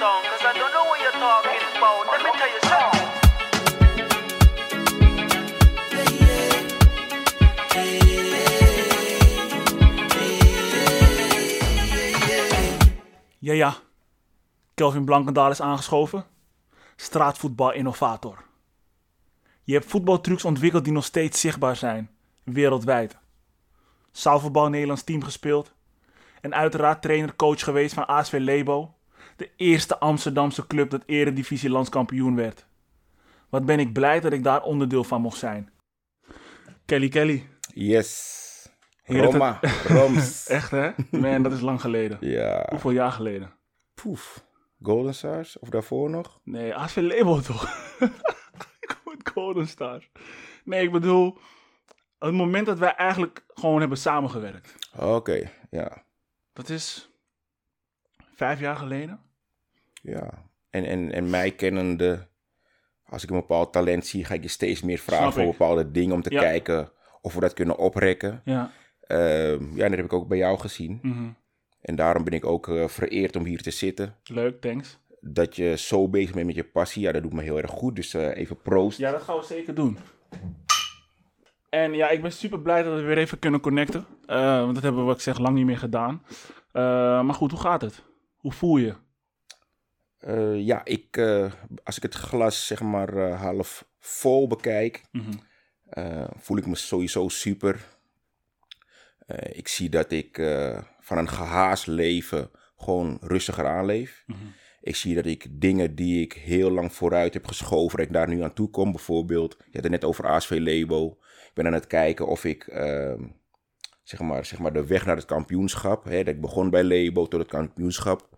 song, I don't know what you're talking about. Let me tell. Ja, ja. Kelvin Blankendaal is aangeschoven. Straatvoetbal-innovator. Je hebt voetbaltrucs ontwikkeld die nog steeds zichtbaar zijn, wereldwijd. Zaalvoetbal Nederlands team gespeeld. En uiteraard trainer-coach geweest van ASV Lebo. De eerste Amsterdamse club dat eredivisie landskampioen werd. Wat ben ik blij dat ik daar onderdeel van mocht zijn. Kelly Kelly. Yes. Roma. Roms. Echt hè? Man, dat is lang geleden. ja. Hoeveel jaar geleden? Poef. Golden Stars? Of daarvoor nog? Nee, ASV Lebo toch? ik Golden Stars. Nee, ik bedoel... Het moment dat wij eigenlijk gewoon hebben samengewerkt. Oké, ja. Dat is... Vijf jaar geleden? Ja. En, en, en mij kennende, als ik een bepaald talent zie, ga ik je steeds meer vragen voor bepaalde dingen om te Ja. kijken of we dat kunnen oprekken. Ja. Ehm, ja, dat heb ik ook bij jou gezien. Mhm. En daarom ben ik ook eh, vereerd om hier te zitten. Leuk, thanks. Dat je zo bezig bent met je passie, ja, dat doet me heel erg goed. Dus eh, even proost. Ja, dat gaan we zeker doen. En ja, ik ben super blij dat we weer even kunnen connecten. Eh, want dat hebben we, wat ik zeg, lang niet meer gedaan. Maar goed, hoe gaat het? Hoe voel je? Eh, ja, ik, eh, als ik het glas zeg maar eh, half vol bekijk, Mhm. voel ik me sowieso super. Ik zie dat ik van een gehaast leven gewoon rustiger aanleef. Mhm. Ik zie dat ik dingen die ik heel lang vooruit heb geschoven, dat ik daar nu aan toe kom. Bijvoorbeeld, je had het net over ASV Lebo. Ik ben aan het kijken of ik ehm, zeg, maar, zeg maar de weg naar het kampioenschap, hè, dat ik begon bij Lebo tot het kampioenschap,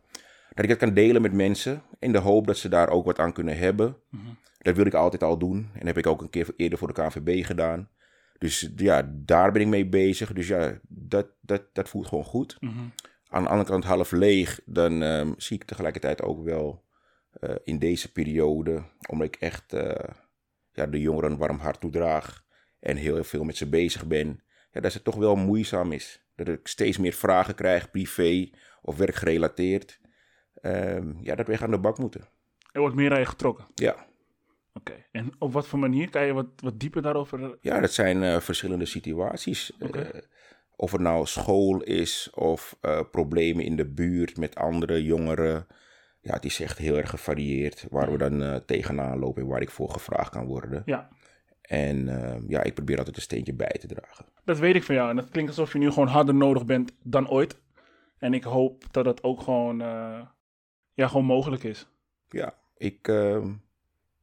dat ik dat kan delen met mensen in de hoop dat ze daar ook wat aan kunnen hebben. Mhm. Dat wil ik altijd al doen en heb ik ook een keer eerder voor de KNVB gedaan. Dus ja, daar ben ik mee bezig. Dus ja, dat, dat, dat voelt gewoon goed. Mhm. Aan de andere kant half leeg, dan ehm, zie ik tegelijkertijd ook wel eh, in deze periode, omdat ik echt eh, ja, de jongeren een warm hart toedraag en heel veel met ze bezig ben, ja, dat het toch wel moeizaam is. Dat ik steeds meer vragen krijg, privé of werkgerelateerd. Ehm, ja, dat we echt aan de bak moeten. Er wordt meer aan je getrokken. Ja, Oké. En op wat voor manier? Kan je wat, wat dieper daarover? ja dat zijn eh, verschillende situaties. Eh, of het nou school is of eh, problemen in de buurt met andere jongeren. Ja, het is echt heel erg gevarieerd waar we dan tegenaan lopen en waar ik voor gevraagd kan worden. Ja, En eh, ja, ik probeer altijd een steentje bij te dragen. dat weet ik van jou. En dat klinkt alsof je nu gewoon harder nodig bent dan ooit. En ik hoop dat dat ook gewoon, ja, gewoon mogelijk is. Ja, ik, ehm,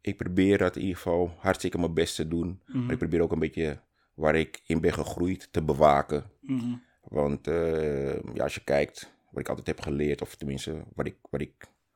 ik probeer dat in ieder geval hartstikke mijn best te doen. Mhm. Maar ik probeer ook een beetje waar ik in ben gegroeid te bewaken. Mhm. Want eh, ja, als je kijkt, wat ik altijd heb geleerd, of tenminste wat ik, wat ik,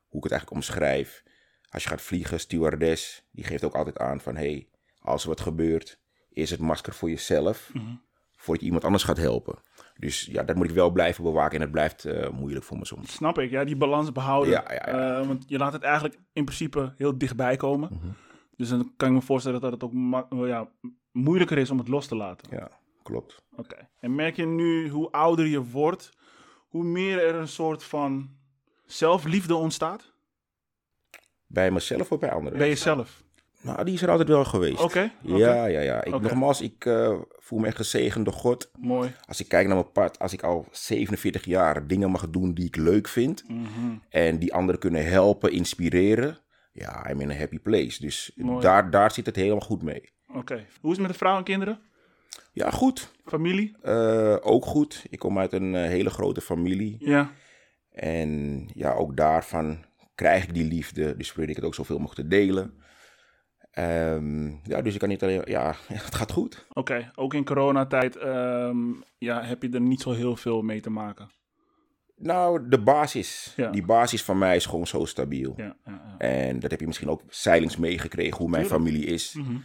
hoe ik het eigenlijk omschrijf. Als je gaat vliegen, stewardess, die geeft ook altijd aan van... hey, als er wat gebeurt, is het masker voor jezelf, Mhm. voordat je iemand anders gaat helpen. Dus ja, dat moet ik wel blijven bewaken en het blijft eh, moeilijk voor me soms. Snap ik, ja, die balans behouden. Ja, ja, ja. Eh, want je laat het eigenlijk in principe heel dichtbij komen. Mhm. Dus dan kan ik me voorstellen dat het ook ja, moeilijker is om het los te laten. Ja, klopt. Oké. En merk je nu hoe ouder je wordt, hoe meer er een soort van zelfliefde ontstaat? Bij mezelf of bij anderen? Bij jezelf. Nou, die is er altijd wel geweest. Oké. Ja, ja, ja. Ik. Nogmaals, ik eh, voel me echt gezegend door God. Mooi. Als ik kijk naar mijn pad, als ik al 47 jaar dingen mag doen die ik leuk vind. Mhm. En die anderen kunnen helpen, inspireren. Ja, I'm in a happy place. Dus Mooi. daar, daar zit het helemaal goed mee. Oké. Hoe is het met de vrouw en kinderen? Ja, goed. Familie? Eh, ook goed. Ik kom uit een eh, hele grote familie. Ja. En ja, ook daarvan krijg ik die liefde. Dus probeer ik het ook zoveel mogelijk te delen. Ehm, ja, dus ik kan niet alleen... Ja, het gaat goed. Oké. Ook in coronatijd ehm, ja, heb je er niet zo heel veel mee te maken. Nou, de basis. Ja. Die basis van mij is gewoon zo stabiel. Ja. En dat heb je misschien ook zeilings meegekregen, hoe mijn familie is. Mhm.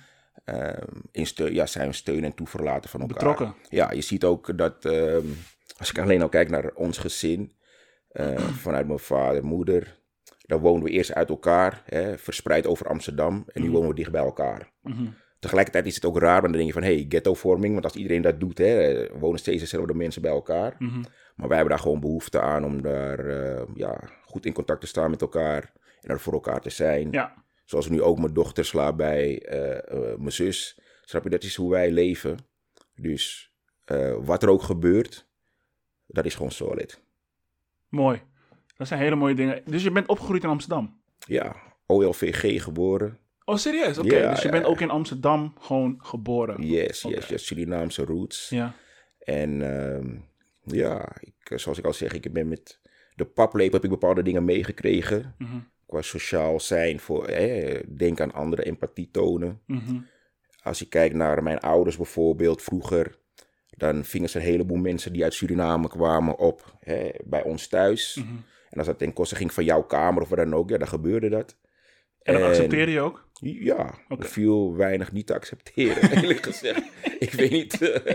Ehm, in steun, ja, zijn we steun en toeverlaten van elkaar. Betrokken. Ja, je ziet ook dat, als ik alleen al kijk naar ons gezin, eh, vanuit mijn vader, moeder, dan wonen we eerst uit elkaar, hè, verspreid over Amsterdam. En nu wonen we dicht bij elkaar. Mhm. tegelijkertijd is het ook raar, want dan denk je van, hey, ghettovorming, want als iedereen dat doet, hè, wonen steeds dezelfde mensen bij elkaar. Mhm. Maar wij hebben daar gewoon behoefte aan om daar eh, ja, goed in contact te staan met elkaar en er voor elkaar te zijn. Ja, Zoals nu ook mijn dochter slaat bij eh, eh, mijn zus. Snap je, dat is hoe wij leven. Dus wat er ook gebeurt, dat is gewoon solid. mooi. Dat zijn hele mooie dingen. Dus je bent opgegroeid in Amsterdam? Ja, OLVG geboren. Oh, serieus? Oké, Ja, dus je ja, bent ja. ook in Amsterdam gewoon geboren? Yes, yes, yes, Surinaamse roots. Ja. En ehm, ja, ik, eh, zoals ik al zeg, ik ben met de paplepel heb ik bepaalde dingen meegekregen. Mhm. Qua sociaal zijn, voor, eh, denk aan anderen, empathie tonen. Mhm. Als ik kijk naar mijn ouders bijvoorbeeld vroeger, dan vingen ze een heleboel mensen die uit Suriname kwamen op hè, bij ons thuis. Mhm. En als dat ten koste ging van jouw kamer of wat dan ook, ja, dan gebeurde dat. En dat En- accepteer je ook? Ja, er viel weinig niet te accepteren, eerlijk gezegd. ik weet niet eh,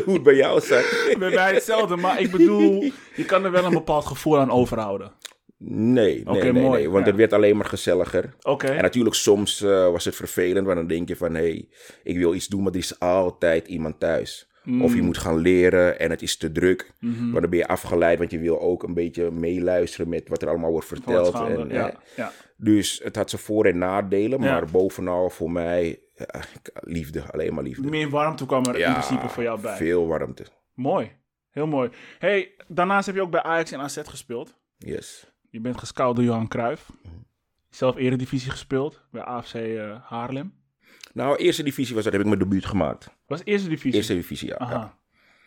hoe het bij jou zat. Bij mij hetzelfde, maar ik bedoel, je kan er wel een bepaald gevoel aan overhouden. Nee, nee, Oké, nee, mooi, nee, want ja. het werd alleen maar gezelliger. Oké. En natuurlijk, soms eh, was het vervelend, want dan denk je van, hé, hey, ik wil iets doen, maar er is altijd iemand thuis. Of je moet gaan leren en het is te druk. Mhm. Maar dan ben je afgeleid, want je wil ook een beetje meeluisteren met wat er allemaal wordt verteld. En, ja, eh, ja. dus het had zijn voor- en nadelen, maar bovenal voor mij ja, liefde, alleen maar liefde. Meer warmte kwam er in principe voor jou bij. Veel warmte, Mooi. Heel mooi. Hey, daarnaast heb je ook bij Ajax en AZ gespeeld. yes. Je bent gescout door Johan Cruijff. Mhm. Zelf eredivisie gespeeld bij AFC eh, Haarlem. Nou, eerste divisie was dat, heb ik mijn debuut gemaakt. Was eerste divisie? Eerste divisie, ja. ja. Aha.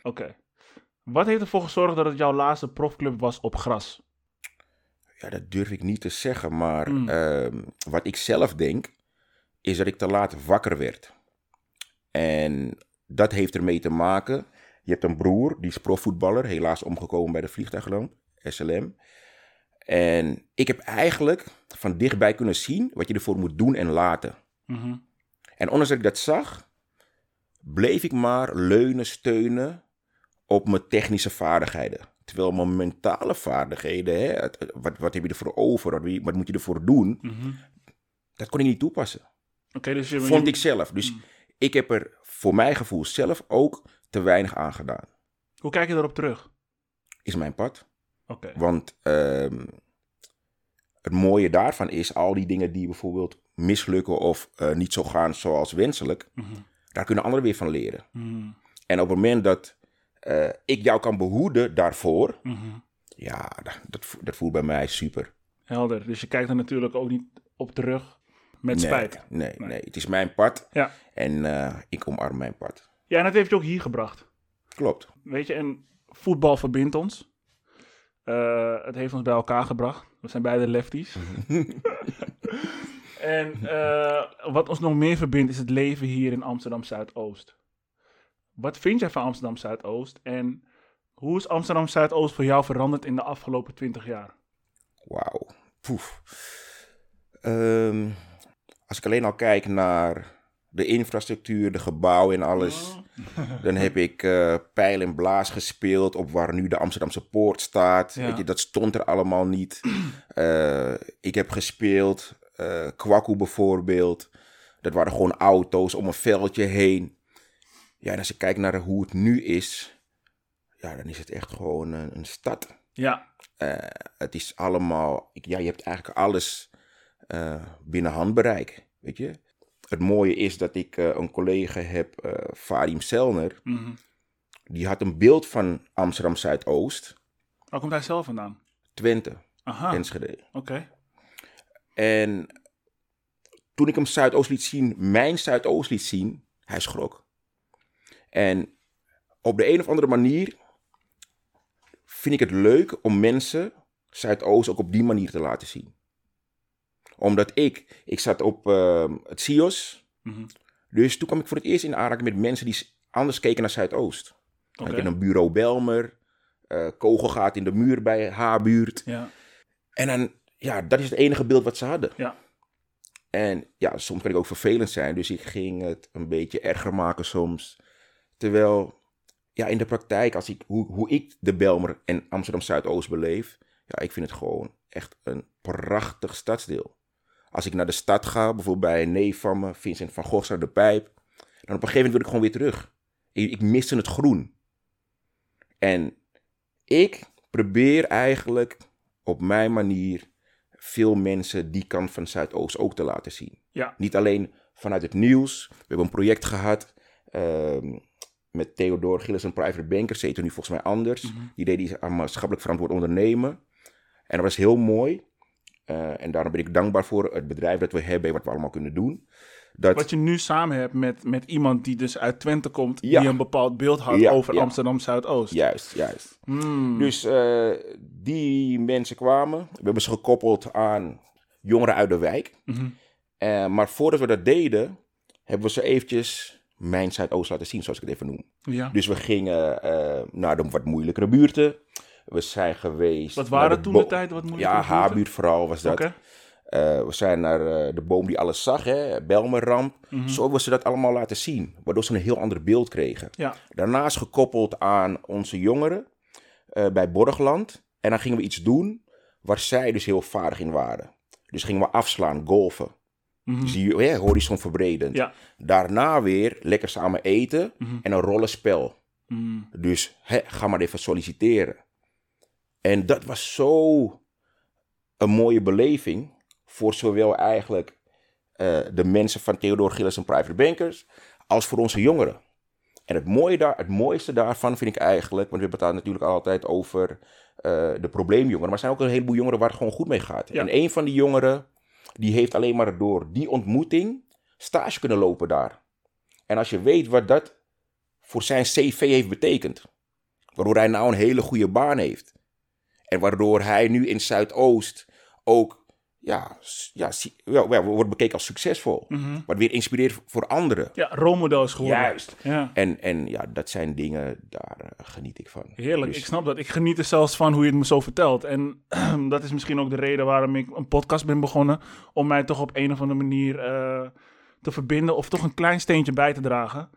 Oké. Wat heeft ervoor gezorgd dat het jouw laatste profclub was op gras? Ja, dat durf ik niet te zeggen, maar Mm. ehm, wat ik zelf denk, is dat ik te laat wakker werd. En dat heeft ermee te maken. Je hebt een broer, die is profvoetballer, helaas omgekomen bij de vliegtuigramp, SLM. En ik heb eigenlijk van dichtbij kunnen zien wat je ervoor moet doen en laten. Mhm. En ondanks dat ik dat zag, bleef ik maar leunen, steunen op mijn technische vaardigheden. Terwijl mijn mentale vaardigheden, hè, het- wat, wat heb je ervoor over, wat, moet je ervoor doen, Mhm. dat kon ik niet toepassen. Oké, dus je... Vond je- ik zelf. Dus Mm. ik heb er voor mijn gevoel zelf ook te weinig aan gedaan. Hoe kijk je daarop terug? Is mijn pad. Oké. Want ehm, het mooie daarvan is, al die dingen die bijvoorbeeld mislukken of eh, niet zo gaan zoals wenselijk, Mhm. daar kunnen anderen weer van leren. Mhm. En op het moment dat eh, ik jou kan behoeden daarvoor, Mhm. ja, dat, dat, vo- dat voelt bij mij super. Helder. Dus je kijkt er natuurlijk ook niet op terug met nee, spijt. Nee, Nee. nee, het is mijn pad Ja. en eh, ik omarm mijn pad. Ja, en dat heeft je ook hier gebracht. Klopt. Weet je, en voetbal verbindt ons. Eh, het heeft ons bij elkaar gebracht. We zijn beide lefties. en eh, wat ons nog meer verbindt is het leven hier in Amsterdam Zuidoost. Wat vind jij van Amsterdam Zuidoost? En hoe is Amsterdam Zuidoost voor jou veranderd in de afgelopen 20 jaar? Wauw. Poef. Ehm, als ik alleen al kijk naar de infrastructuur, de gebouwen en alles, dan heb ik eh, pijl en blaas gespeeld op waar nu de Amsterdamse poort staat. Ja. Weet je, dat stond er allemaal niet. Eh, ik heb gespeeld, eh Kwaku bijvoorbeeld. Dat waren gewoon auto's om een veldje heen. Ja, en als ik kijk naar hoe het nu is, ja, dan is het echt gewoon een, een stad. Ja, het is allemaal, ik- ja, je hebt eigenlijk alles binnen handbereik, weet je. Het mooie is dat ik eh, een collega heb, eh Farim Selner, mhm. die had een beeld van Amsterdam Zuidoost, waar komt hij zelf vandaan? Twente, Aha, Enschede. oké. En toen ik hem Zuidoost liet zien, mijn Zuidoost liet zien, hij schrok. En op de een of andere manier vind ik het leuk om mensen Zuidoost ook op die manier te laten zien. Omdat ik, ik zat op ehm, het CIOS, Mhm. dus toen kwam ik voor het eerst in aanraking met mensen die anders keken naar Zuidoost. Heb een bureau Belmer, eh kogelgaat in de muur bij haar buurt. Ja, En dan, ja, dat is het enige beeld wat ze hadden. ja. En ja, soms kan ik ook vervelend zijn, dus ik ging het een beetje erger maken soms. Terwijl, ja, in de praktijk, als ik, hoe, hoe ik de Belmer en Amsterdam Zuidoost beleef, ja, ik vind het gewoon echt een prachtig stadsdeel. Als ik naar de stad ga, bijvoorbeeld bij een neef van me, Vincent van Gogh, de Pijp. Dan op een gegeven moment wil ik gewoon weer terug. Ik, ik miste het groen. En ik probeer eigenlijk op mijn manier veel mensen die kant van Zuidoost ook te laten zien. Ja. Niet alleen vanuit het nieuws. We hebben een project gehad ehm, met Theodor Gillis, een private banker. Ze heette nu volgens mij anders. Die deed die aan maatschappelijk verantwoord ondernemen. En dat was heel mooi. Eh, en daarom ben ik dankbaar voor het bedrijf dat we hebben en wat we allemaal kunnen doen. Dat, Wat je nu samen hebt met, met iemand die dus uit Twente komt, Ja. die een bepaald beeld had Ja, over ja. Amsterdam Zuidoost. Juist, juist. Hmm. Dus eh, die mensen kwamen. We hebben ze gekoppeld aan jongeren uit de wijk. Mhm. Eh, maar voordat we dat deden, hebben we ze eventjes mijn Zuidoost laten zien, zoals ik het even noem. Ja. Dus we gingen naar de wat moeilijkere buurten. We zijn geweest. Wat waren toen de tijd wat moeilijke Ja, vooral was dat. Eh, we zijn naar eh, de boom die alles zag, hè, Belmerramp. Mhm. Zo hebben ze dat allemaal laten zien, waardoor ze een heel ander beeld kregen. Ja. Daarnaast gekoppeld aan onze jongeren eh, bij Borgland. En dan gingen we iets doen waar zij dus heel vaardig in waren. Dus gingen we afslaan, golfen. Mhm. Dus die hè, horizon verbredend. Ja. Daarna weer lekker samen eten Mhm. en een rollenspel. Mhm. Dus hè, ga maar even solliciteren. En dat was zo een mooie beleving voor zowel eigenlijk eh, de mensen van Theodor Gillis en Private Bankers als voor onze jongeren. En het, mooie daar, het mooiste daarvan vind ik eigenlijk, want we hebben het natuurlijk altijd over eh, de probleemjongeren, maar er zijn ook een heleboel jongeren waar het gewoon goed mee gaat. Ja. En een van die jongeren, die heeft alleen maar door die ontmoeting stage kunnen lopen daar. En als je weet wat dat voor zijn cv heeft betekend, waardoor hij nou een hele goede baan heeft. En waardoor hij nu in Zuidoost ook ja, ja, wordt bekeken als succesvol. Mhm. Wat weer inspireert voor anderen. Ja, rolmodel is geworden. Juist. Ja. En, en ja, dat zijn dingen, daar eh, geniet ik van. Heerlijk, Dus- ik snap dat. Ik geniet er zelfs van hoe je het me zo vertelt. En dat is misschien ook de reden waarom ik een podcast ben begonnen. Om mij toch op een of andere manier eh, te verbinden of toch een klein steentje bij te dragen.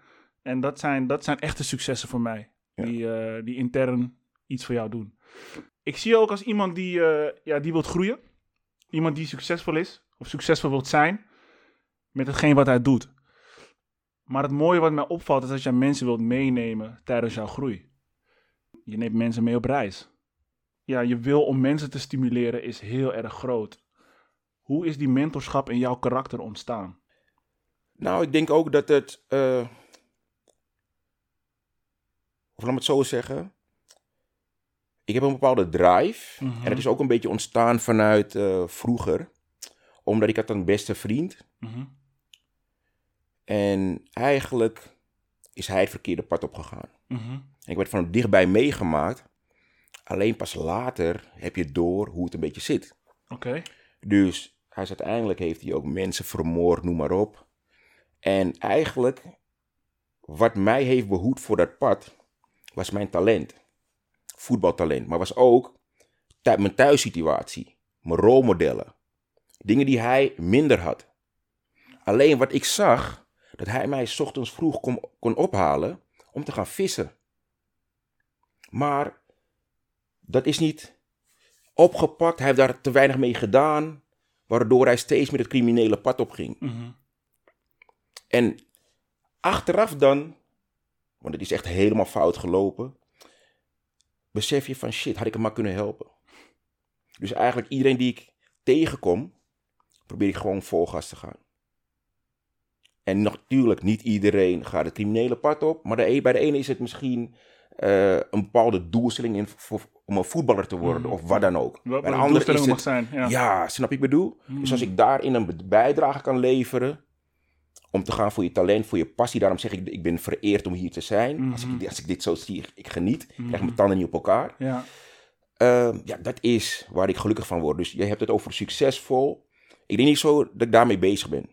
En dat zijn, dat zijn echte successen voor mij. Ja. Die, eh, die intern iets voor jou doen. Ik zie je ook als iemand die, eh, ja, die wilt groeien. Iemand die succesvol is of succesvol wilt zijn met hetgeen wat hij doet. Maar het mooie wat mij opvalt is dat jij mensen wilt meenemen tijdens jouw groei. Je neemt mensen mee op reis. Ja, je wil om mensen te stimuleren is heel erg groot. Hoe is die mentorschap in jouw karakter ontstaan? Nou, ik denk ook dat het. eh, of laat me het zo zeggen. Ik heb een bepaalde drive. Mhm. En het is ook een beetje ontstaan vanuit eh, vroeger. Omdat ik had een beste vriend. Mhm. En eigenlijk is hij het verkeerde pad opgegaan. Mhm. En ik werd van dichtbij meegemaakt. Alleen pas later heb je door hoe het een beetje zit. Oké. Dus hij is uiteindelijk heeft hij ook mensen vermoord, noem maar op. En eigenlijk, wat mij heeft behoed voor dat pad, was mijn talent. Voetbaltalent. Maar was ook mijn thuissituatie. Mijn rolmodellen. Dingen die hij minder had. Alleen wat ik zag, dat hij mij 's ochtends vroeg kon, kon ophalen om te gaan vissen. Maar dat is niet opgepakt. Hij heeft daar te weinig mee gedaan. Waardoor hij steeds meer het criminele pad opging. Mhm. En achteraf dan, want het is echt helemaal fout gelopen, besef je van shit, had ik hem maar kunnen helpen. Dus eigenlijk iedereen die ik tegenkom, probeer ik gewoon vol gas te gaan. En natuurlijk, niet iedereen gaat het criminele pad op, maar de, een- bij de ene is het misschien eh, een bepaalde doelstelling in, voor, om een voetballer te worden, Mhm. of wat dan ook. Wat bij de de ander is mag het, zijn. Ja. ja, snap je ik bedoel? Dus als ik daarin een bijdrage kan leveren. Om te gaan voor je talent, voor je passie. Daarom zeg ik, ik ben vereerd om hier te zijn. als, Mhm. ik, als ik dit zo zie, ik geniet. Ik krijg Mhm. mijn tanden niet op elkaar. Ja. Ehm, ja, dat is waar ik gelukkig van word. Dus je hebt het over succesvol. Ik denk niet zo dat ik daarmee bezig ben.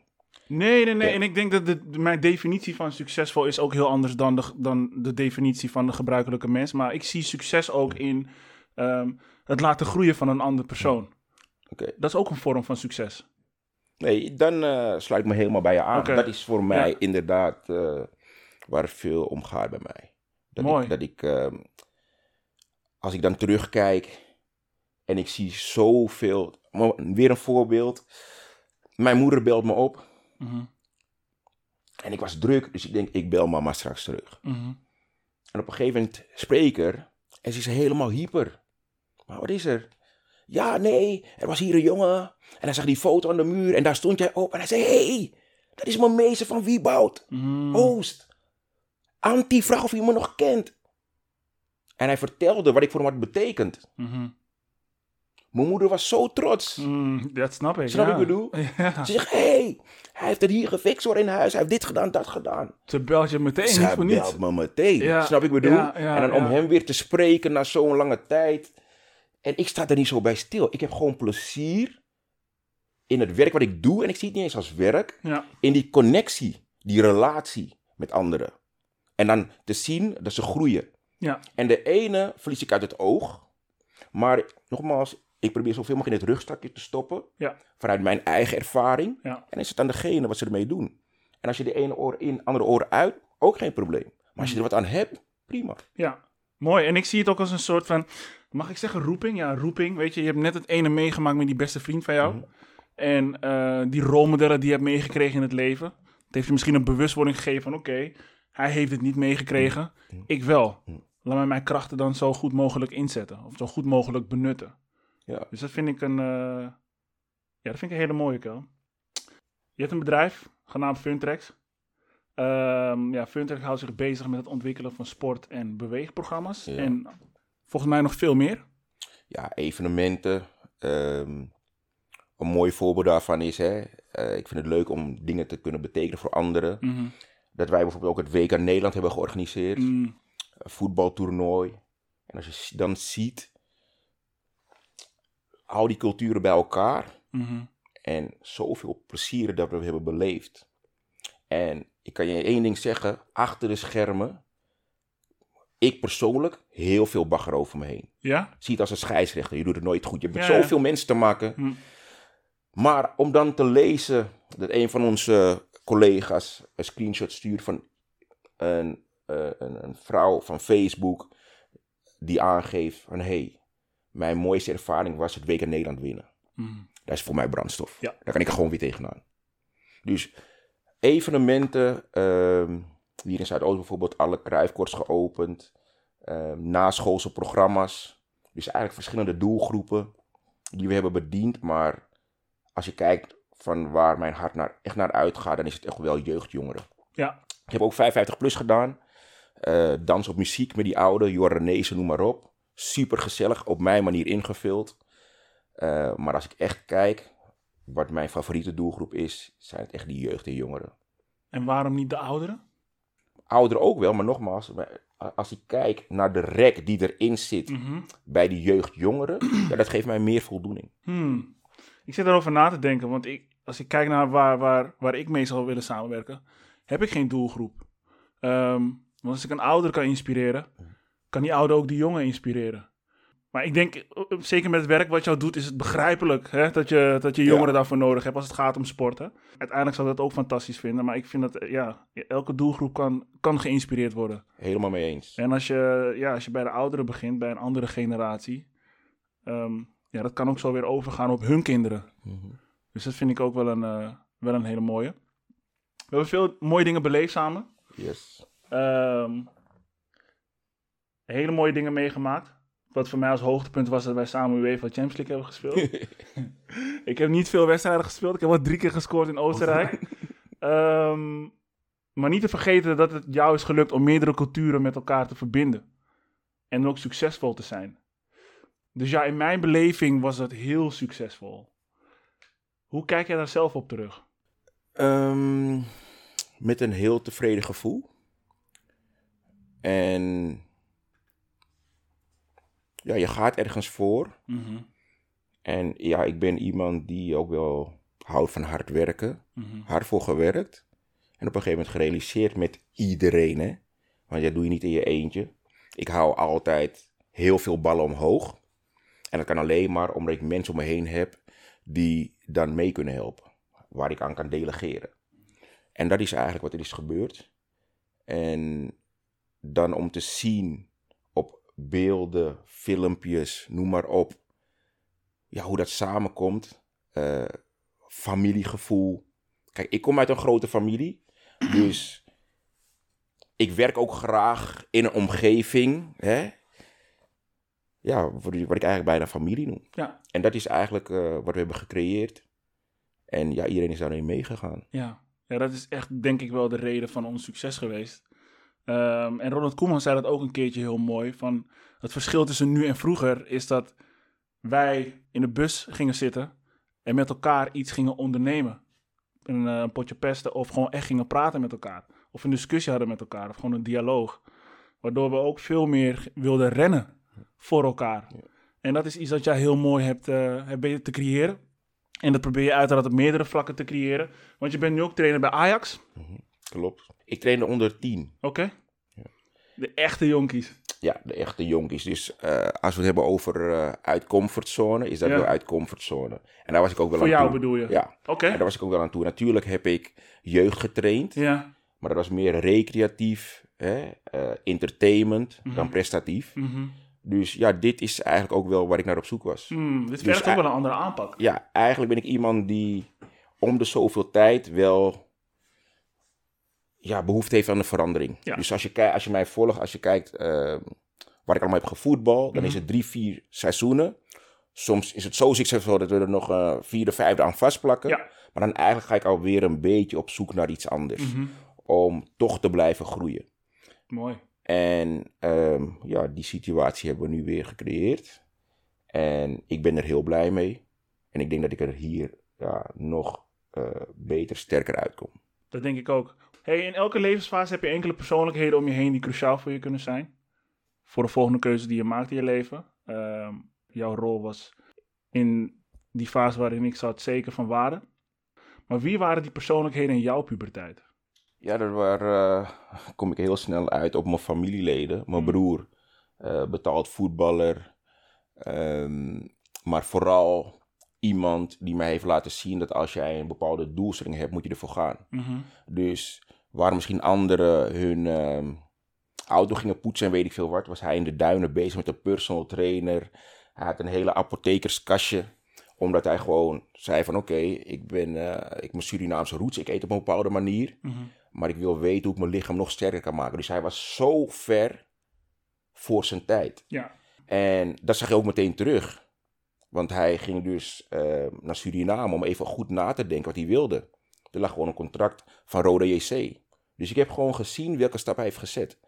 Nee, nee, nee. Ja. En ik denk dat de, mijn definitie van succesvol is ook heel anders dan de, dan de definitie van de gebruikelijke mens. Maar ik zie succes ook in ehm, het laten groeien van een andere persoon. Oké. Dat is ook een vorm van succes. Nee, dan eh, sluit ik me helemaal bij je aan. Dat is voor mij Ja. inderdaad eh, waar veel om gaat bij mij. Dat Mooi. Ik, dat ik, ehm, als ik dan terugkijk en ik zie zoveel. Weer een voorbeeld. Mijn moeder belt me op. Mhm. En ik was druk, dus ik denk, ik bel mama straks terug. Mhm. En op een gegeven moment spreek ik er. En ze is helemaal hyper. Maar wat is er? Ja, nee, er was hier een jongen. En hij zag die foto aan de muur. En daar stond jij op. En hij zei, hé, hey, dat is mijn meester van Wieboud. Mhm. Oost. Anti-vraag of je me nog kent. En hij vertelde wat ik voor hem had betekend. Mhm. Mijn moeder was zo trots. Mm, dat snap ik. Snap ja. ik bedoel? Ja. Ze zegt, hé, hey, hij heeft het hier gefixt hoor in huis. Hij heeft dit gedaan, dat gedaan. Ze belt je meteen, niet Zij voor belt me meteen. Ja, Snap ik bedoel? en dan om hem weer te spreken na zo'n lange tijd. En ik sta er niet zo bij stil. Ik heb gewoon plezier in het werk wat ik doe. En ik zie het niet eens als werk. Ja. In die connectie, die relatie met anderen. En dan te zien dat ze groeien. Ja. En de ene verlies ik uit het oog. Maar nogmaals, ik probeer zoveel mogelijk in het rugzakje te stoppen. Ja. Vanuit mijn eigen ervaring. Ja. En is het aan degene wat ze ermee doen. En als je de ene oor in, andere oor uit, ook geen probleem. Maar als je er wat aan hebt, prima. Ja, mooi. En ik zie het ook als een soort van, mag ik zeggen roeping? Ja, roeping. Weet je, je hebt net het ene meegemaakt met die beste vriend van jou. Mhm. En eh, die rolmodellen die je hebt meegekregen in het leven. Het heeft je misschien een bewustwording gegeven van, oké, hij heeft het niet meegekregen. Mhm. Ik wel. Mhm. Laat mij mijn krachten dan zo goed mogelijk inzetten. Of zo goed mogelijk benutten. Ja. Dus dat vind ik een, eh, ja, dat vind ik een hele mooie, Kel. Je hebt een bedrijf, genaamd Funtrax. Ehm ja, Funtrax houdt zich bezig met het ontwikkelen van sport- en beweegprogramma's. Ja. En volgens mij nog veel meer. Ja, evenementen. ehm, een mooi voorbeeld daarvan is, hè, eh, ik vind het leuk om dingen te kunnen betekenen voor anderen. Mhm. Dat wij bijvoorbeeld ook het WK Nederland hebben georganiseerd. Mm, een voetbaltoernooi. En als je dan ziet, al die culturen bij elkaar. mhm. En zoveel plezier dat we hebben beleefd. En ik kan je één ding zeggen, achter de schermen, ik persoonlijk, heel veel bagger over me heen. Ja? Zie het als een scheidsrechter, je doet het nooit goed. Je hebt met Ja, ja. zoveel mensen te maken. Hm. Maar om dan te lezen dat een van onze collega's een screenshot stuurt van een, eh, een, een vrouw van Facebook die aangeeft van hé, hey, mijn mooiste ervaring was het WK Nederland winnen. Mm. Dat is voor mij brandstof. Ja. Daar kan ik er gewoon weer tegenaan. Dus evenementen, ehm hier in Zuidoost bijvoorbeeld alle kruifkorts geopend, ehm naschoolse programma's. Dus eigenlijk verschillende doelgroepen die we hebben bediend. Maar als je kijkt van waar mijn hart naar, echt naar uitgaat, dan is het echt wel jeugdjongeren. Ja. Ik heb ook 55 plus gedaan. Eh, dans op muziek met die oude, Jordanezen, noem maar op. Super gezellig, op mijn manier ingevuld. Eh, maar als ik echt kijk, wat mijn favoriete doelgroep is, zijn het echt die jeugd en jongeren. En waarom niet de ouderen? Ouderen ook wel, maar nogmaals, als ik kijk naar de rek die erin zit Mhm. bij die jeugdjongeren, ja, dat geeft mij meer voldoening. Hmm. Ik zit erover na te denken, want ik, als ik kijk naar waar, waar, waar ik mee zou willen samenwerken, heb ik geen doelgroep. Ehm, want als ik een ouder kan inspireren, kan die ouder ook die jongen inspireren. Maar ik denk, eh, zeker met het werk wat jou doet, is het begrijpelijk hè, dat, je, dat je jongeren Ja. daarvoor nodig hebt als het gaat om sporten. Uiteindelijk zou ik dat ook fantastisch vinden, maar ik vind dat eh, ja, elke doelgroep kan, kan geïnspireerd worden. Helemaal mee eens. En als je, ja, als je bij de ouderen begint, bij een andere generatie, ehm, ja, dat kan ook zo weer overgaan op hun kinderen. Mhm. Dus dat vind ik ook wel een, eh, wel een hele mooie. We hebben veel mooie dingen beleefd samen. Yes. Ehm, hele mooie dingen meegemaakt. Wat voor mij als hoogtepunt was dat wij samen UEFA Champions League hebben gespeeld. ik heb niet veel wedstrijden gespeeld. Ik heb wel drie keer gescoord in Oostenrijk. Ehm, maar niet te vergeten dat het jou is gelukt om meerdere culturen met elkaar te verbinden. En ook succesvol te zijn. Dus ja, in mijn beleving was dat heel succesvol. Hoe kijk jij daar zelf op terug? Ehm, met een heel tevreden gevoel. En ja, je gaat ergens voor. Mhm, En ja, ik ben iemand die ook wel houdt van hard werken. mhm. Hard voor gewerkt. En op een gegeven moment gerealiseerd met iedereen. Hè? Want dat doe je niet in je eentje. Ik hou altijd heel veel ballen omhoog. En dat kan alleen maar omdat ik mensen om me heen heb die dan mee kunnen helpen. Waar ik aan kan delegeren. En dat is eigenlijk wat er is gebeurd. En dan om te zien beelden, filmpjes, noem maar op. Ja, hoe dat samenkomt. eh, familiegevoel. Kijk, ik kom uit een grote familie. Dus ik werk ook graag in een omgeving. Hè? Ja, wat ik eigenlijk bijna familie noem. Ja, En dat is eigenlijk eh, wat we hebben gecreëerd. En ja, iedereen is daarin meegegaan. ja. ja, dat is echt denk ik wel de reden van ons succes geweest. Ehm, en Ronald Koeman zei dat ook een keertje heel mooi. Van het verschil tussen nu en vroeger is dat wij in de bus gingen zitten en met elkaar iets gingen ondernemen. Een, eh, potje pesten of gewoon echt gingen praten met elkaar. Of een discussie hadden met elkaar of gewoon een dialoog. Waardoor we ook veel meer wilden rennen voor elkaar. En dat is iets dat jij heel mooi hebt, eh, hebt te creëren. En dat probeer je uiteraard op meerdere vlakken te creëren. Want je bent nu ook trainer bij Ajax. Klopt. Ik trainde onder 10. Oké. De echte jonkies. Ja, de echte jonkies. Dus eh, als we het hebben over eh, uit comfortzone, is dat Ja. wel uit comfortzone. En daar was ik ook wel Voor aan jou toe. bedoel je? Ja, Oké. en daar was ik ook wel aan toe. Natuurlijk heb ik jeugd getraind, Ja. maar dat was meer recreatief, hè, eh, entertainment dan prestatief. Mhm. Dus ja, dit is eigenlijk ook wel waar ik naar op zoek was. Hmm, dit Dus vergt ook ei- wel een andere aanpak. Ja, eigenlijk ben ik iemand die om de zoveel tijd wel ja, behoefte heeft aan een verandering. Ja. Dus als je, als je mij volgt, als je kijkt eh, waar ik allemaal heb gevoetbald, dan is Mhm. het drie, vier seizoenen. Soms is het zo succesvol dat we er nog eh vierde, vijfde aan vastplakken. Ja. Maar dan eigenlijk ga ik alweer een beetje op zoek naar iets anders. Mhm. Om toch te blijven groeien. Mooi. En ehm, ja, die situatie hebben we nu weer gecreëerd. En ik ben er heel blij mee. En ik denk dat ik er hier ja, nog eh, beter, sterker uitkom. Dat denk ik ook. Hey, in elke levensfase heb je enkele persoonlijkheden om je heen die cruciaal voor je kunnen zijn. Voor de volgende keuze die je maakt in je leven. Ehm, jouw rol was in die fase waarin ik zat zeker van waarde. Maar wie waren die persoonlijkheden in jouw puberteit? Ja, daar eh, kom ik heel snel uit op mijn familieleden. Mijn broer, eh, betaald voetballer. Ehm, maar vooral iemand die mij heeft laten zien dat als jij een bepaalde doelstelling hebt, moet je ervoor gaan. Mhm. Dus waar misschien anderen hun ehm, auto gingen poetsen en weet ik veel wat, was hij in de duinen bezig met een personal trainer. Hij had een hele apothekerskastje, omdat hij gewoon zei van oké, ik ben eh, ik ben Surinaamse roots, ik eet op een bepaalde manier, Mhm. maar ik wil weten hoe ik mijn lichaam nog sterker kan maken. Dus hij was zo ver voor zijn tijd. Ja. En dat zag je ook meteen terug. Want hij ging dus eh, naar Suriname om even goed na te denken wat hij wilde. Er lag gewoon een contract van Roda JC. Dus ik heb gewoon gezien welke stap hij heeft gezet.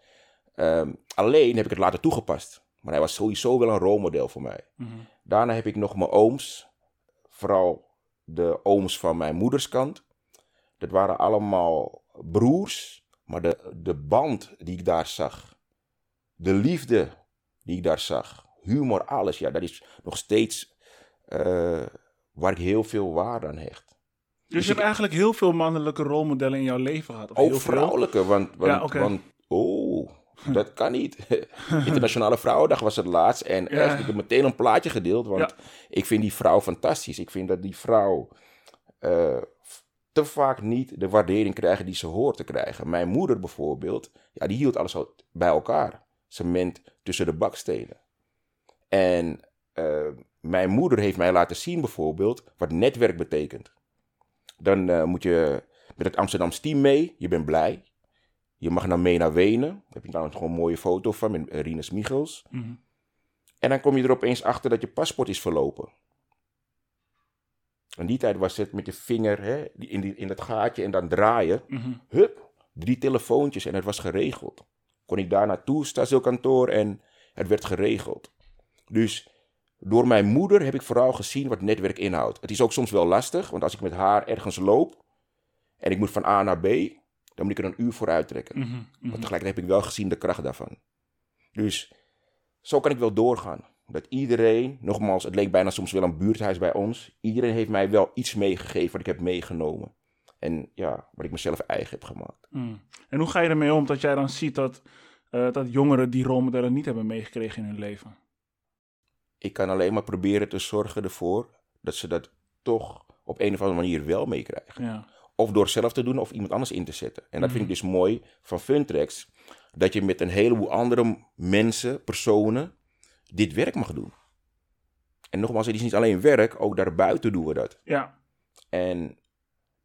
Ehm, alleen heb ik het later toegepast. Maar hij was sowieso wel een rolmodel voor mij. Mhm. Daarna heb ik nog mijn ooms. Vooral de ooms van mijn moederskant. Dat waren allemaal broers. Maar de, de band die ik daar zag. De liefde die ik daar zag. Humor, alles. Ja, dat is nog steeds eh, waar ik heel veel waarde aan hecht. Dus je hebt eigenlijk heel veel mannelijke rolmodellen in jouw leven gehad. Of Ook heel veel? vrouwelijke, want, want, Ja, oké. want oh, dat kan niet. Internationale Vrouwendag was het laatst en Ja. echt, ik heb meteen een plaatje gedeeld, want Ja. ik vind die vrouw fantastisch. Ik vind dat die vrouw eh, te vaak niet de waardering krijgt die ze hoort te krijgen. Mijn moeder bijvoorbeeld, ja, die hield alles bij elkaar. Cement tussen de bakstenen. En eh, mijn moeder heeft mij laten zien bijvoorbeeld wat netwerk betekent. Dan eh, moet je met het Amsterdamse team mee. Je bent blij. Je mag dan mee naar Wenen. Daar heb je trouwens gewoon een mooie foto van met eh, Rinus Michels. Mhm. En dan kom je er opeens achter dat je paspoort is verlopen. In die tijd was het met je vinger hè, in, die, in dat gaatje en dan draaien. Mhm. Hup, drie telefoontjes en het was geregeld. Kon ik daar naartoe, stadsdeelkantoor en het werd geregeld. Dus door mijn moeder heb ik vooral gezien wat netwerk inhoudt. Het is ook soms wel lastig, want als ik met haar ergens loop en ik moet van A naar B, dan moet ik er een uur voor uittrekken. Mhm. Mhm. Maar tegelijkertijd heb ik wel gezien de kracht daarvan. Dus zo kan ik wel doorgaan. Dat iedereen, nogmaals, het leek bijna soms wel een buurthuis bij ons. Iedereen heeft mij wel iets meegegeven wat ik heb meegenomen. En ja, wat ik mezelf eigen heb gemaakt. Mm. En hoe ga je ermee om dat jij dan ziet dat, eh, dat jongeren die rolmodellen niet hebben meegekregen in hun leven? Ik kan alleen maar proberen te zorgen ervoor dat ze dat toch op een of andere manier wel meekrijgen. Ja. Of door zelf te doen of iemand anders in te zetten. En dat vind ik dus mooi van Funtrax. Dat je met een heleboel andere mensen, personen, dit werk mag doen. En nogmaals, het is niet alleen werk, ook daarbuiten doen we dat. Ja. En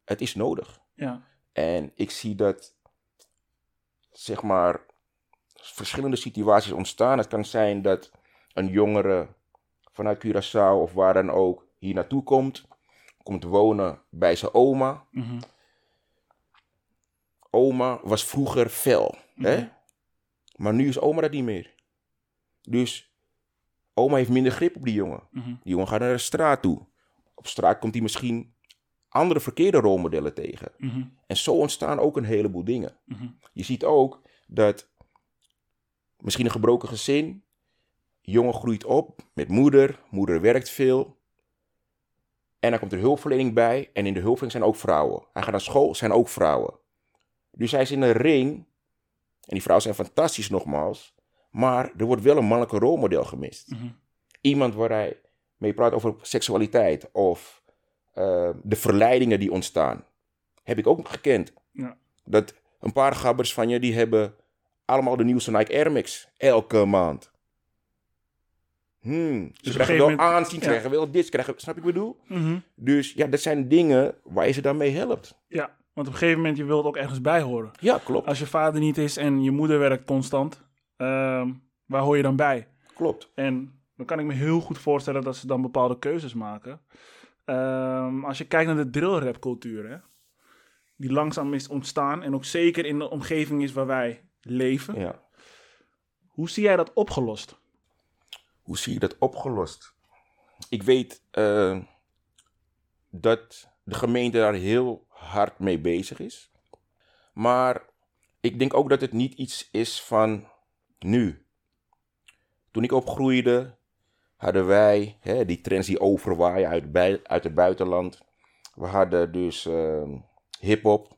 het is nodig. Ja. En ik zie dat, zeg maar, verschillende situaties ontstaan. Het kan zijn dat een jongere vanuit Curaçao of waar dan ook hier naartoe komt. Komt wonen bij zijn oma. Mhm. Oma was vroeger fel, hè? Maar nu is oma dat niet meer. Dus oma heeft minder grip op die jongen. Mhm. Die jongen gaat naar de straat toe. Op straat komt hij misschien andere verkeerde rolmodellen tegen. Mhm. En zo ontstaan ook een heleboel dingen. Mhm. Je ziet ook dat misschien een gebroken gezin, jongen groeit op met moeder, moeder werkt veel. En dan komt er hulpverlening bij en in de hulpverlening zijn ook vrouwen. Hij gaat naar school, zijn ook vrouwen. Dus hij is in een ring, en die vrouwen zijn fantastisch nogmaals, maar er wordt wel een mannelijke rolmodel gemist. Mhm. Iemand waar hij mee praat over seksualiteit of eh, de verleidingen die ontstaan. Heb ik ook gekend. Ja. Dat een paar gabbers van je, die hebben allemaal de nieuwste Nike Air Max elke maand. Hmm, ze Dus een krijgen wel moment- aanzien, ze ja. krijgen wel dit, ze krijgen, snap je wat ik bedoel? Mhm. Dus ja, dat zijn dingen waar je ze dan mee helpt. Ja, want op een gegeven moment je wilt ook ergens bij horen. Ja, klopt, Als je vader niet is en je moeder werkt constant, ehm, waar hoor je dan bij? klopt. En dan kan ik me heel goed voorstellen dat ze dan bepaalde keuzes maken. Ehm, als je kijkt naar de drillrapcultuur, hè, die langzaam is ontstaan en ook zeker in de omgeving is waar wij leven. Ja. Hoe zie jij dat opgelost? Hoe zie je dat opgelost? Ik weet eh, dat de gemeente daar heel hard mee bezig is. Maar ik denk ook dat het niet iets is van nu. Toen ik opgroeide, hadden wij hè, die trends die overwaaien uit, bij, uit het buitenland. We hadden dus eh, hip-hop,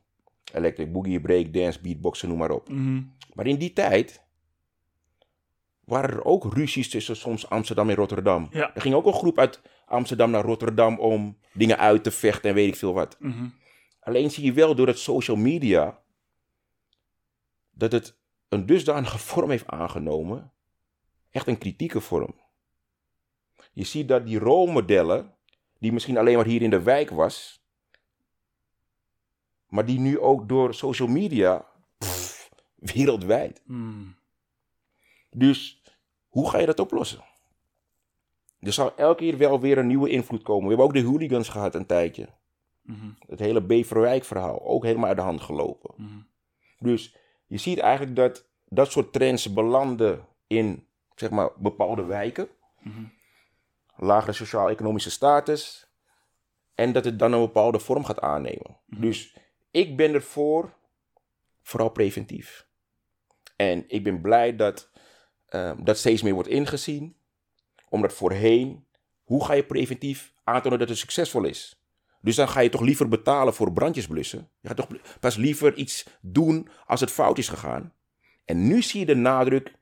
electric boogie, breakdance, beatboxen, noem maar op. Mhm. Maar in die tijd waren er ook ruzies tussen soms Amsterdam en Rotterdam. Ja. Er ging ook een groep uit Amsterdam naar Rotterdam om dingen uit te vechten en weet ik veel wat. Mhm. Alleen zie je wel door het social media dat het een dusdanige vorm heeft aangenomen. Echt een kritieke vorm. Je ziet dat die rolmodellen, die misschien alleen maar hier in de wijk was, maar die nu ook door social media pff, wereldwijd. Mm. Dus hoe ga je dat oplossen? Er zal elke keer wel weer een nieuwe invloed komen. We hebben ook de hooligans gehad een tijdje. Mhm. Het hele Beverwijk verhaal, ook helemaal uit de hand gelopen. Mhm. Dus je ziet eigenlijk dat dat soort trends belanden in zeg maar, bepaalde wijken. Mhm. Lagere sociaal-economische status. En dat het dan een bepaalde vorm gaat aannemen. Dus ik ben ervoor, vooral preventief. En ik ben blij dat ehm, dat steeds meer wordt ingezien. Omdat voorheen, hoe ga je preventief aantonen dat het succesvol is? Dus dan ga je toch liever betalen voor brandjesblussen. Je gaat toch pas liever iets doen als het fout is gegaan. En nu zie je de nadruk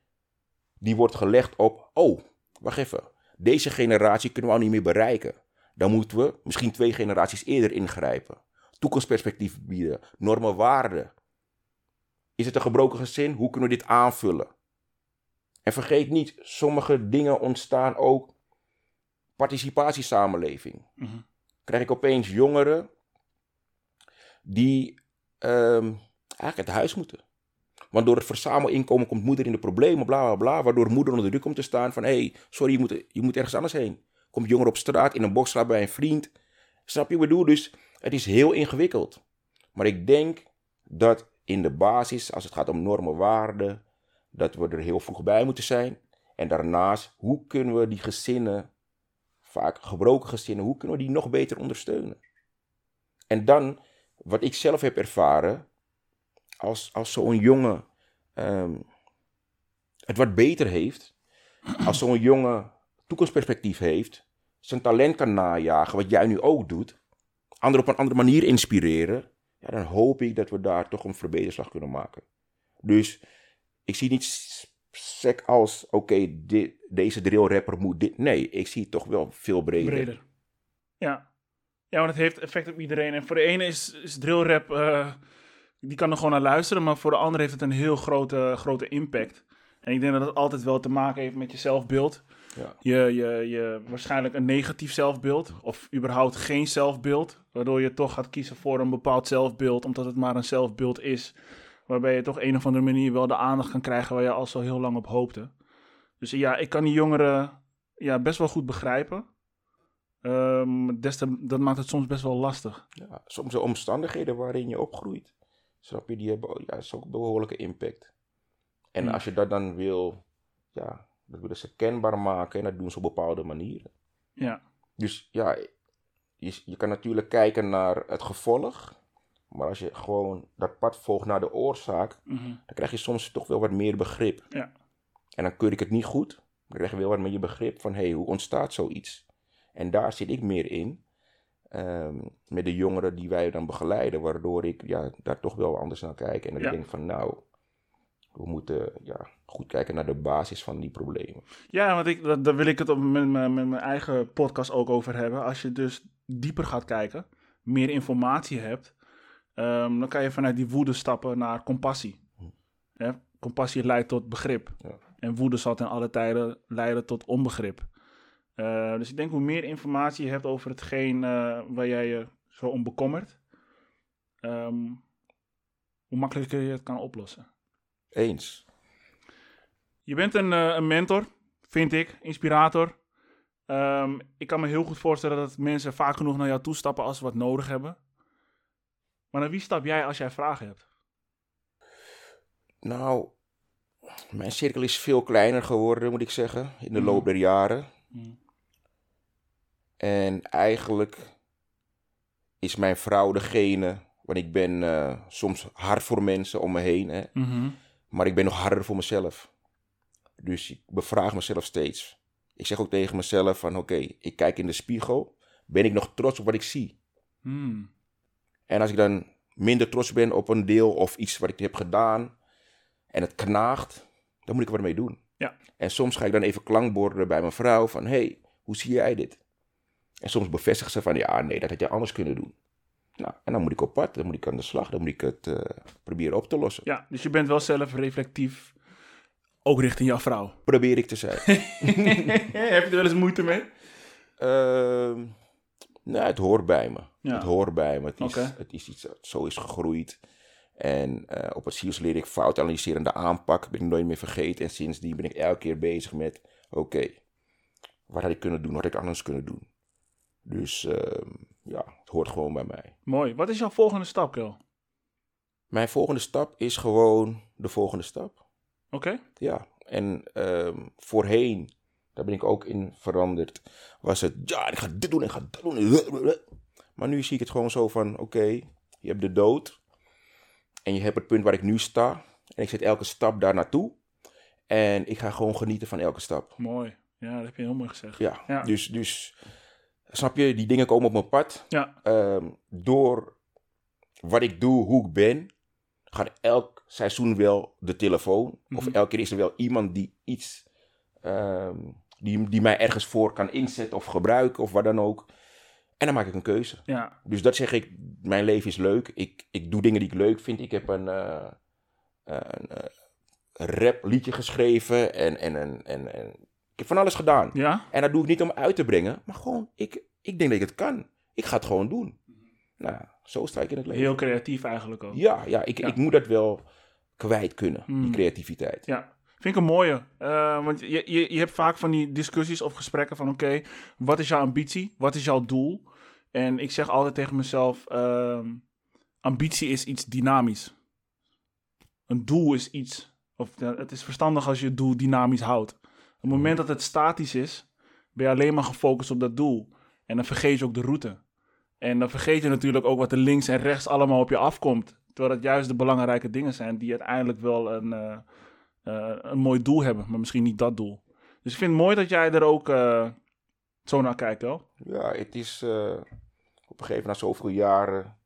die wordt gelegd op, oh, wacht even. Deze generatie kunnen we al niet meer bereiken. Dan moeten we misschien twee generaties eerder ingrijpen. Toekomstperspectief bieden, normen, waarden. Is het een gebroken gezin? Hoe kunnen we dit aanvullen? En vergeet niet, sommige dingen ontstaan ook participatiesamenleving. Mhm. Krijg ik opeens jongeren die ehm, eigenlijk uit huis moeten. Want door het verzamelinkomen komt moeder in de problemen, bla bla bla. Waardoor moeder onder druk komt te staan van: hé, hey, sorry, je moet, je moet ergens anders heen. Komt jonger op straat, in een boxstraat bij een vriend. Snap je wat ik bedoel? Dus het is heel ingewikkeld. Maar ik denk dat in de basis, als het gaat om normen, waarden, dat we er heel vroeg bij moeten zijn. En daarnaast, hoe kunnen we die gezinnen, vaak gebroken gezinnen, hoe kunnen we die nog beter ondersteunen? En dan, wat ik zelf heb ervaren, als, als zo'n jongen ehm, het wat beter heeft, als zo'n jongen toekomstperspectief heeft, zijn talent kan najagen, wat jij nu ook doet, anderen op een andere manier inspireren, ja, dan hoop ik dat we daar toch een verbeterslag kunnen maken. Dus ik zie niet sec als, oké, dit- deze drillrapper moet dit. Nee, ik zie het toch wel veel breder. Breder. Ja. Ja, want het heeft effect op iedereen. En voor de ene is, is drillrap, eh, die kan er gewoon naar luisteren. Maar voor de andere heeft het een heel grote, grote impact. En ik denk dat het altijd wel te maken heeft met je zelfbeeld. Ja. Je, je, je waarschijnlijk een negatief zelfbeeld of überhaupt geen zelfbeeld. Waardoor je toch gaat kiezen voor een bepaald zelfbeeld, omdat het maar een zelfbeeld is. Waarbij je toch een of andere manier wel de aandacht kan krijgen waar je al zo heel lang op hoopte. Dus ja, ik kan die jongeren ja, best wel goed begrijpen. Ehm, des te- dat maakt het soms best wel lastig. Ja, soms de omstandigheden waarin je opgroeit. Snap je, die hebben ja, is ook een behoorlijke impact. En Ja. als je dat dan wil, ja, dat willen ze kenbaar maken en dat doen ze op bepaalde manieren. Ja, Dus ja, je, je kan natuurlijk kijken naar het gevolg. Maar als je gewoon dat pad volgt naar de oorzaak, mhm, dan krijg je soms toch wel wat meer begrip. ja, En dan keur ik het niet goed. Dan krijg je wel wat meer begrip van, hé, hey, hoe ontstaat zoiets? En daar zit ik meer in. ehm, met de jongeren die wij dan begeleiden. Waardoor ik ja, daar toch wel anders naar kijk. En dat Ja. ik denk van, nou, we moeten ja, goed kijken naar de basis van die problemen. ja want ik, daar wil ik het op, met mijn eigen podcast ook over hebben. Als je dus dieper gaat kijken, meer informatie hebt, ehm, dan kan je vanuit die woede stappen naar compassie. Hè? Compassie leidt tot begrip. Ja. En woede zal ten alle tijden leiden tot onbegrip. Eh, dus ik denk hoe meer informatie je hebt over hetgeen eh, waar jij je zo om bekommert, ehm, hoe makkelijker je het kan oplossen. Eens. Je bent een, eh, een mentor, vind ik, inspirator. Ehm, ik kan me heel goed voorstellen dat mensen vaak genoeg naar jou toestappen als ze wat nodig hebben. Maar naar wie stap jij als jij vragen hebt? Nou, mijn cirkel is veel kleiner geworden, moet ik zeggen, in de Mhm. loop der jaren. Mhm. En eigenlijk is mijn vrouw degene, want ik ben eh, soms hard voor mensen om me heen, hè, Mhm. maar ik ben nog harder voor mezelf. Dus ik bevraag mezelf steeds. Ik zeg ook tegen mezelf van oké, ik kijk in de spiegel, ben ik nog trots op wat ik zie? En als ik dan minder trots ben op een deel of iets wat ik heb gedaan en het knaagt, dan moet ik er wat mee doen. Ja. En soms ga ik dan even klankborden bij mijn vrouw van, hey, hoe zie jij dit? En soms bevestigt ze van, ja, nee, dat had je anders kunnen doen. Nou, en dan moet ik op pad, dan moet ik aan de slag, dan moet ik het eh, proberen op te lossen. Ja, dus je bent wel zelfreflectief, ook richting jouw vrouw. Probeer ik te zijn. Heb je er wel eens moeite mee? Ehm nou, het hoort bij me. Ja. Het hoort bij me. Het is, het is iets dat zo is gegroeid. En eh, op het SIOS leer ik fout analyserende aanpak. Ben ik nooit meer vergeten. En sindsdien ben ik elke keer bezig met... Oké, wat had ik kunnen doen? Wat had ik anders kunnen doen? Dus ehm, ja, het hoort gewoon bij mij. Mooi. Wat is jouw volgende stap, Kel? Mijn volgende stap is gewoon de volgende stap. Oké? Ja, en ehm, voorheen, daar ben ik ook in veranderd, was het, ja, ik ga dit doen, ik ga dat doen. Maar nu zie ik het gewoon zo van, oké, je hebt de dood en je hebt het punt waar ik nu sta. En ik zet elke stap daar naartoe. En ik ga gewoon genieten van elke stap. Mooi. Ja, dat heb je heel mooi gezegd. Ja, Ja. Dus, dus, snap je, die dingen komen op mijn pad. Ja. Ehm, door wat ik doe, hoe ik ben, gaat elk seizoen wel de telefoon. Of Mhm. elke keer is er wel iemand die iets, ehm, die, die mij ergens voor kan inzetten of gebruiken of wat dan ook. En dan maak ik een keuze. Ja. Dus dat zeg ik, mijn leven is leuk. Ik, ik doe dingen die ik leuk vind. Ik heb een, eh, een, eh, rap liedje geschreven en, en, en, en, en ik heb van alles gedaan. Ja? En dat doe ik niet om uit te brengen, maar gewoon, ik, ik denk dat ik het kan. Ik ga het gewoon doen. Nou, zo sta ik in het leven. Heel creatief eigenlijk ook. Ja, ja, ik, Ja. ik moet dat wel kwijt kunnen, die Mm. creativiteit. Ja, vind ik een mooie. Eh, want je, je, je hebt vaak van die discussies of gesprekken van... oké, wat is jouw ambitie? Wat is jouw doel? En ik zeg altijd tegen mezelf... ehm, ambitie is iets dynamisch. Een doel is iets... of ja, het is verstandig als je het doel dynamisch houdt. Op het moment dat het statisch is... ben je alleen maar gefocust op dat doel. En dan vergeet je ook de route. En dan vergeet je natuurlijk ook wat er links en rechts allemaal op je afkomt. Terwijl het juist de belangrijke dingen zijn... die uiteindelijk wel een... eh, eh, een mooi doel hebben, maar misschien niet dat doel. Dus ik vind het mooi dat jij er ook eh, zo naar kijkt, wel. Ja, het is eh, op een gegeven moment, na zoveel jaren,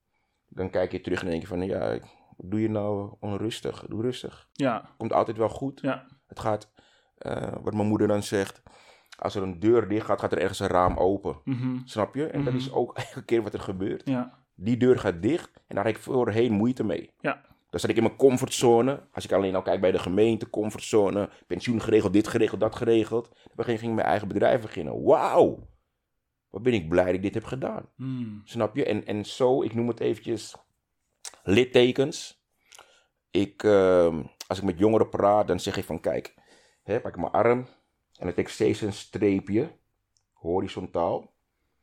dan kijk je terug en denk je van, ja, doe je nou onrustig? Doe rustig. Ja, Komt altijd wel goed. ja, Het gaat, wat mijn moeder dan zegt, als er een deur dicht gaat, gaat er ergens een raam open. mhm, Snap je? En dat Mhm. is ook elke keer wat er gebeurt. ja, Die deur gaat dicht en daar heb ik voorheen moeite mee. Ja. Dan zat ik in mijn comfortzone. Als ik alleen al kijk bij de gemeente, comfortzone, pensioen geregeld, dit geregeld, dat geregeld. Moment ging ik mijn eigen bedrijf beginnen. Wauw! Wat ben ik blij dat ik dit heb gedaan. Hmm. Snap je? En, en zo, ik noem het eventjes littekens. Ik, ehm, als ik met jongeren praat, dan zeg ik van kijk, hè, pak ik mijn arm en dan trek ik steeds een streepje, horizontaal.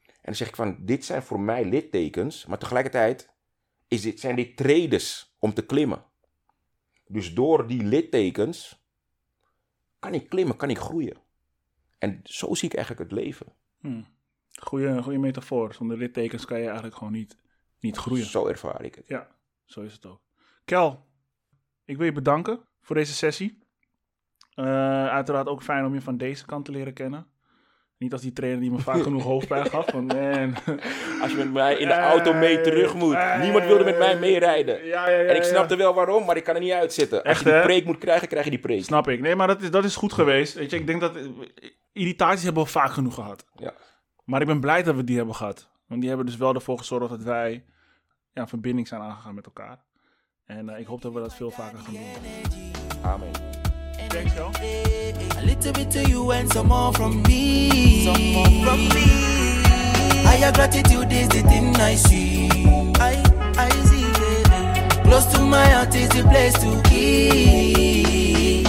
En dan zeg ik van, dit zijn voor mij littekens, maar tegelijkertijd is dit, zijn dit tredes om te klimmen. Dus door die littekens kan ik klimmen, kan ik groeien. En zo zie ik eigenlijk het leven. Hmm. Goeie, goeie metafoor. Zonder littekens kan je eigenlijk gewoon niet, niet groeien. Zo ervaar ik het. Ja, zo is het ook. Kel, ik wil je bedanken voor deze sessie. Eh, uiteraard ook fijn om je van deze kant te leren kennen. Niet als die trainer die me vaak genoeg hoofdpijn gaf. Van, man. Als je met mij in de auto mee terug moet. Niemand wilde met mij meerijden. Ja, ja, ja, En ik snapte wel waarom, maar ik kan er niet uitzitten. Als Echt, je die preek moet krijgen, krijg je die preek. Snap ik. Nee, maar dat is, dat is goed geweest. Weet je, ik denk dat... eh, Irritaties hebben we vaak genoeg gehad. Ja. Maar ik ben blij dat we die hebben gehad. Want die hebben dus wel ervoor gezorgd dat wij ja, een verbinding zijn aangegaan met elkaar. En eh, ik hoop dat we dat veel vaker gaan doen. Amen. A little bit to you and some more from me. Some more from me. Higher gratitude is the thing I see. I, I see, baby. Close to my heart is the place to be.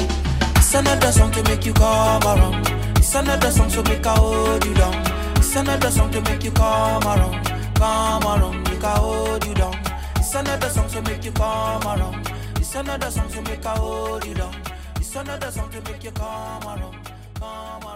It's another song to make you come around. It's another song to make I hold you down. It's another song to make you come around. Come around, make I hold you down. It's another song to make you come around. It's another song to make I hold you down another song to make you come around, come around.